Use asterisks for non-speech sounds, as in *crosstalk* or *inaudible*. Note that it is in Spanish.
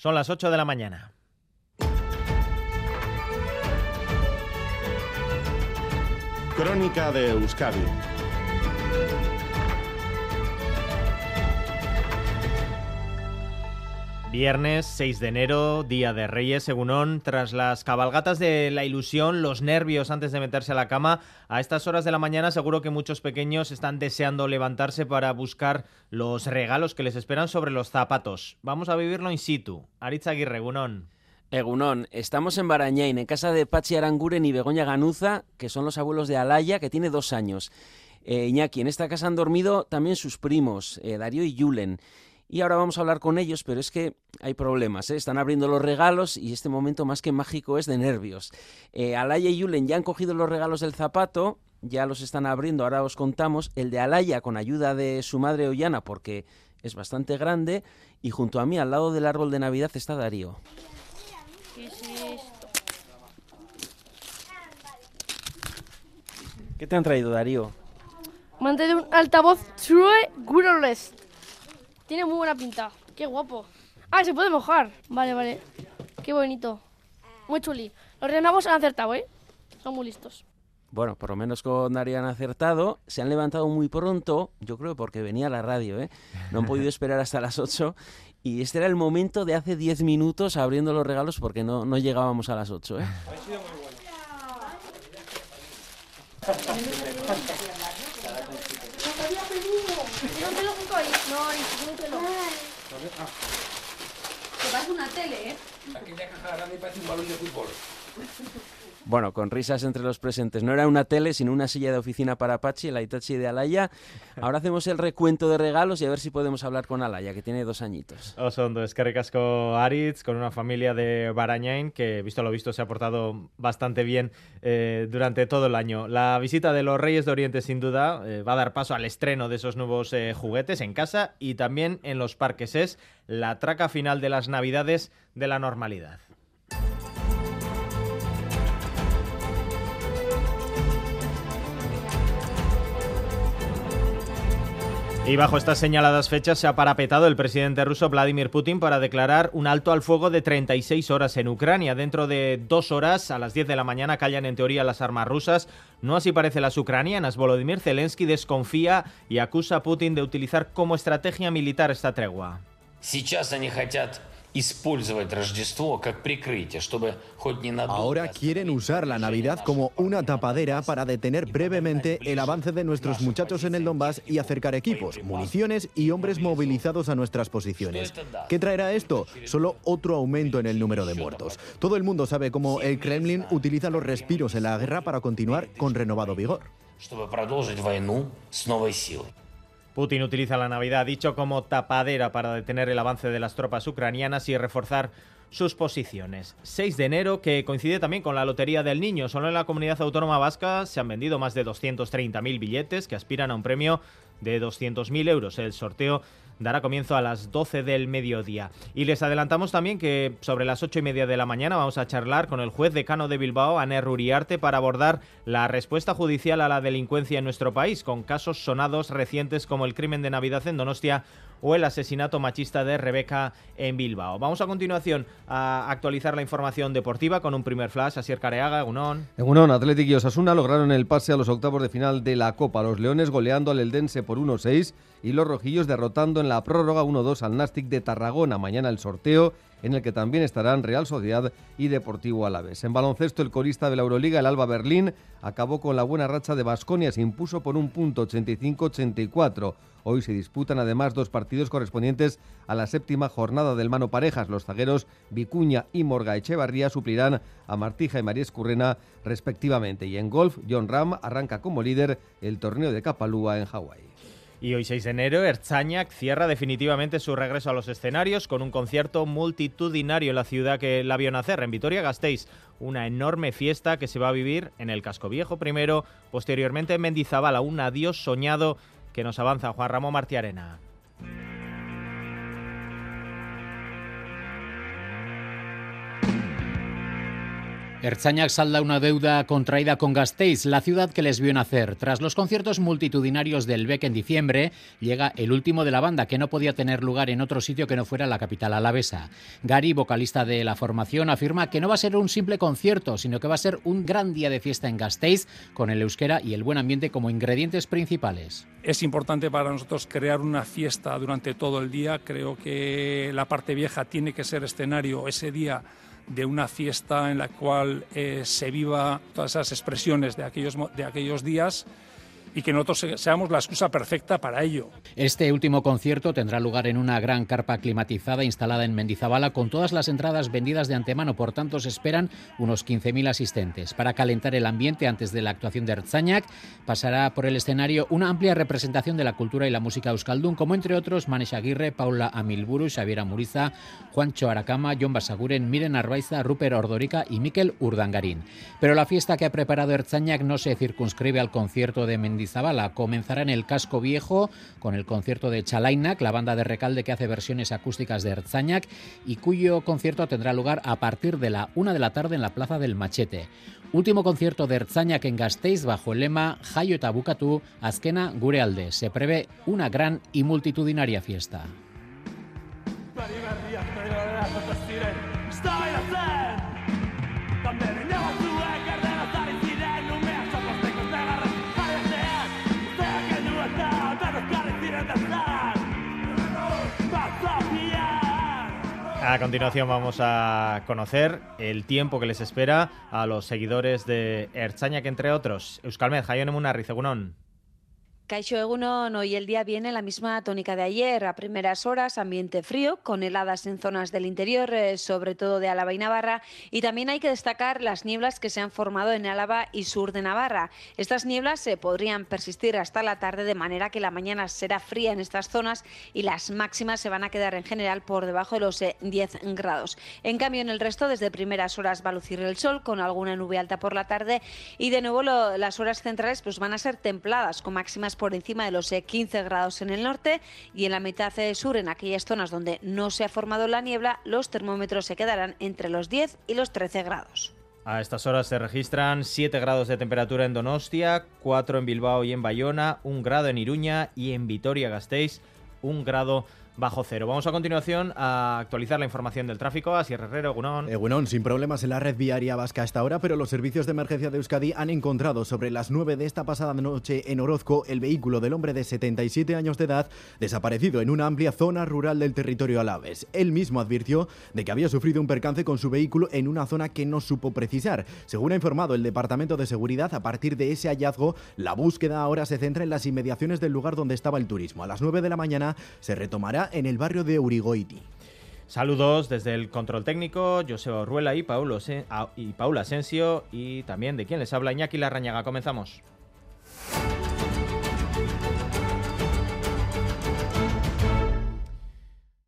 Son las 8 de la mañana. Crónica de Euskadi Viernes 6 de enero, Día de Reyes, Segunón, tras las cabalgatas de la ilusión, los nervios antes de meterse a la cama, a estas horas de la mañana seguro que muchos pequeños están deseando levantarse para buscar los regalos que les esperan sobre los zapatos. Vamos a vivirlo in situ. Aritz Aguirre, Egunón. Egunón, estamos en Barañain, en casa de Pachi Aranguren y Begoña Ganuza, que son los abuelos de Alaya, que tiene dos años. Eh, Iñaki, en esta casa han dormido también sus primos, eh, Darío y Yulen. Y ahora vamos a hablar con ellos, pero es que hay problemas. ¿eh? Están abriendo los regalos y este momento más que mágico es de nervios. Eh, Alaya y Yulen ya han cogido los regalos del zapato, ya los están abriendo, ahora os contamos. El de Alaya con ayuda de su madre Ollana, porque es bastante grande. Y junto a mí, al lado del árbol de Navidad, está Darío. ¿Qué es esto? ¿Qué te han traído, Darío? Me han traído un altavoz True Wireless. Tiene muy buena pinta. Qué guapo. Ah, se puede mojar. Vale, vale. Qué bonito. Muy chuli. Los renagos han acertado, ¿eh? Son muy listos. Bueno, por lo menos con Darío han acertado. Se han levantado muy pronto, yo creo porque venía la radio, ¿eh? No han podido *laughs* esperar hasta las 8. Y este era el momento de hace 10 minutos abriendo los regalos porque no, no llegábamos a las 8, ¿eh? *laughs* Póntelo junto ahí. No, ni póntelo. Que parece una tele, ¿eh? Aquella caja grande parece un balón de fútbol. *laughs* Bueno, con risas entre los presentes. No era una tele, sino una silla de oficina para Pachi, el Aitachi de Alaya. Ahora hacemos el recuento de regalos y a ver si podemos hablar con Alaya, que tiene dos añitos. Osondo, es que ricasco Aritz, con una familia de Barañain que, visto lo visto, se ha portado bastante bien eh, durante todo el año. La visita de los Reyes de Oriente, sin duda, eh, va a dar paso al estreno de esos nuevos eh, juguetes en casa y también en los parques. Es la traca final de las Navidades de la normalidad. Y bajo estas señaladas fechas se ha parapetado el presidente ruso Vladimir Putin para declarar un alto al fuego de 36 horas en Ucrania. Dentro de dos horas, a las 10 de la mañana, callan en teoría las armas rusas. No así parece las ucranianas. Volodymyr Zelensky desconfía y acusa a Putin de utilizar como estrategia militar esta tregua. Сейчас они хотят Ahora quieren usar la Navidad como una tapadera para detener brevemente el avance de nuestros muchachos en el Donbass y acercar equipos, municiones y hombres movilizados a nuestras posiciones. ¿Qué traerá esto? Solo otro aumento en el número de muertos. Todo el mundo sabe cómo el Kremlin utiliza los respiros en la guerra para continuar con renovado vigor. Putin utiliza la Navidad, dicho, como tapadera para detener el avance de las tropas ucranianas y reforzar sus posiciones. 6 de enero, que coincide también con la Lotería del Niño. Solo en la comunidad autónoma vasca se han vendido más de 230.000 billetes que aspiran a un premio de 200.000 euros. El sorteo dará comienzo a las 12 del mediodía. Y les adelantamos también que sobre las 8 y media de la mañana vamos a charlar con el juez decano de Bilbao, Aner Uriarte, para abordar la respuesta judicial a la delincuencia en nuestro país, con casos sonados recientes como el crimen de Navidad en Donostia o el asesinato machista de Rebeca en Bilbao. Vamos a continuación a actualizar la información deportiva con un primer flash. Asier Careaga, Gunón. Egunon, Athletic y Osasuna lograron el pase a los octavos de final de la Copa. Los Leones goleando al Eldense 1-6 y los Rojillos derrotando en la prórroga 1-2 al Nastic de Tarragona. Mañana el sorteo en el que también estarán Real Sociedad y Deportivo Alavés. En baloncesto, el corista de la Euroliga, el Alba Berlín, acabó con la buena racha de Basconia, se impuso por un punto 85-84. Hoy se disputan además dos partidos correspondientes a la séptima jornada del mano parejas. Los zagueros Vicuña y Morga Echevarría suplirán a Martija y María Escurrena respectivamente. Y en golf, John Ram arranca como líder el torneo de Kapalua en Hawái. Y hoy 6 de enero, Erzañac cierra definitivamente su regreso a los escenarios con un concierto multitudinario en la ciudad que la vio nacer, en Vitoria-Gasteiz. Una enorme fiesta que se va a vivir en el Casco Viejo primero, posteriormente en Mendizabala, un adiós soñado que nos avanza Juan Ramón Martiarena. Erzañac salda una deuda contraída con Gasteiz, la ciudad que les vio nacer. Tras los conciertos multitudinarios del BEC en diciembre, llega el último de la banda, que no podía tener lugar en otro sitio que no fuera la capital alavesa. Gary, vocalista de la formación, afirma que no va a ser un simple concierto, sino que va a ser un gran día de fiesta en Gasteiz, con el euskera y el buen ambiente como ingredientes principales. Es importante para nosotros crear una fiesta durante todo el día. Creo que la parte vieja tiene que ser escenario ese día de una fiesta en la cual eh, se viva todas esas expresiones de aquellos, de aquellos días y que nosotros seamos la excusa perfecta para ello. Este último concierto tendrá lugar en una gran carpa climatizada instalada en Mendizabala con todas las entradas vendidas de antemano, por tanto se esperan unos 15.000 asistentes. Para calentar el ambiente antes de la actuación de Erzañac, pasará por el escenario una amplia representación de la cultura y la música euskaldun, como entre otros Manes Aguirre, Paula Amilburu, Xavier Muriza, Juancho Aracama, John Basaguren, Miren Arbaiza, Rupert Ordorica y Miquel Urdangarín. Pero la fiesta que ha preparado Erzañac no se circunscribe al concierto de Mendizabala Comenzará en el Casco Viejo con el concierto de Chalainak, la banda de Recalde que hace versiones acústicas de Erzañac y cuyo concierto tendrá lugar a partir de la una de la tarde en la Plaza del Machete. Último concierto de Erzañac en Gasteiz bajo el lema Jaio eta bukatu, azkena gure alde. Se prevé una gran y multitudinaria fiesta. A continuación vamos a conocer el tiempo que les espera a los seguidores de Erzaña, que entre otros, Euskalmed, Jaionemuna, Rizegunón. Caixo Egunon, hoy el día viene la misma tónica de ayer. A primeras horas, ambiente frío, con heladas en zonas del interior, eh, sobre todo de Álava y Navarra. Y también hay que destacar las nieblas que se han formado en Álava y sur de Navarra. Estas nieblas se podrían persistir hasta la tarde, de manera que la mañana será fría en estas zonas y las máximas se van a quedar en general por debajo de los 10 eh, grados. En cambio, en el resto, desde primeras horas va a lucir el sol, con alguna nube alta por la tarde. Y de nuevo, las horas centrales pues, van a ser templadas, con máximas por encima de los 15 eh, grados en el norte y en la mitad eh, sur, en aquellas zonas donde no se ha formado la niebla, los termómetros se quedarán entre los 10 y los 13 grados. A estas horas se registran 7 grados de temperatura en Donostia, 4 en Bilbao y en Bayona, 1 grado en Iruña y en Vitoria-Gasteiz, 1 grado bajo cero. Vamos a continuación a actualizar la información del tráfico. Así Herrero, Gunón. Eh, sin problemas en la red viaria vasca hasta ahora, pero los servicios de emergencia de Euskadi han encontrado sobre las 9 de esta pasada noche en Orozco el vehículo del hombre de 77 años de edad desaparecido en una amplia zona rural del territorio alaves. Él mismo advirtió de que había sufrido un percance con su vehículo en una zona que no supo precisar. Según ha informado el Departamento de Seguridad, a partir de ese hallazgo, la búsqueda ahora se centra en las inmediaciones del lugar donde estaba el turismo. A las 9 de la mañana se retomará en el barrio de Urigoiti. Saludos desde el control técnico, Joseba Orruela y, y Paula Asensio y también de quien les habla Iñaki Larrañaga. Comenzamos.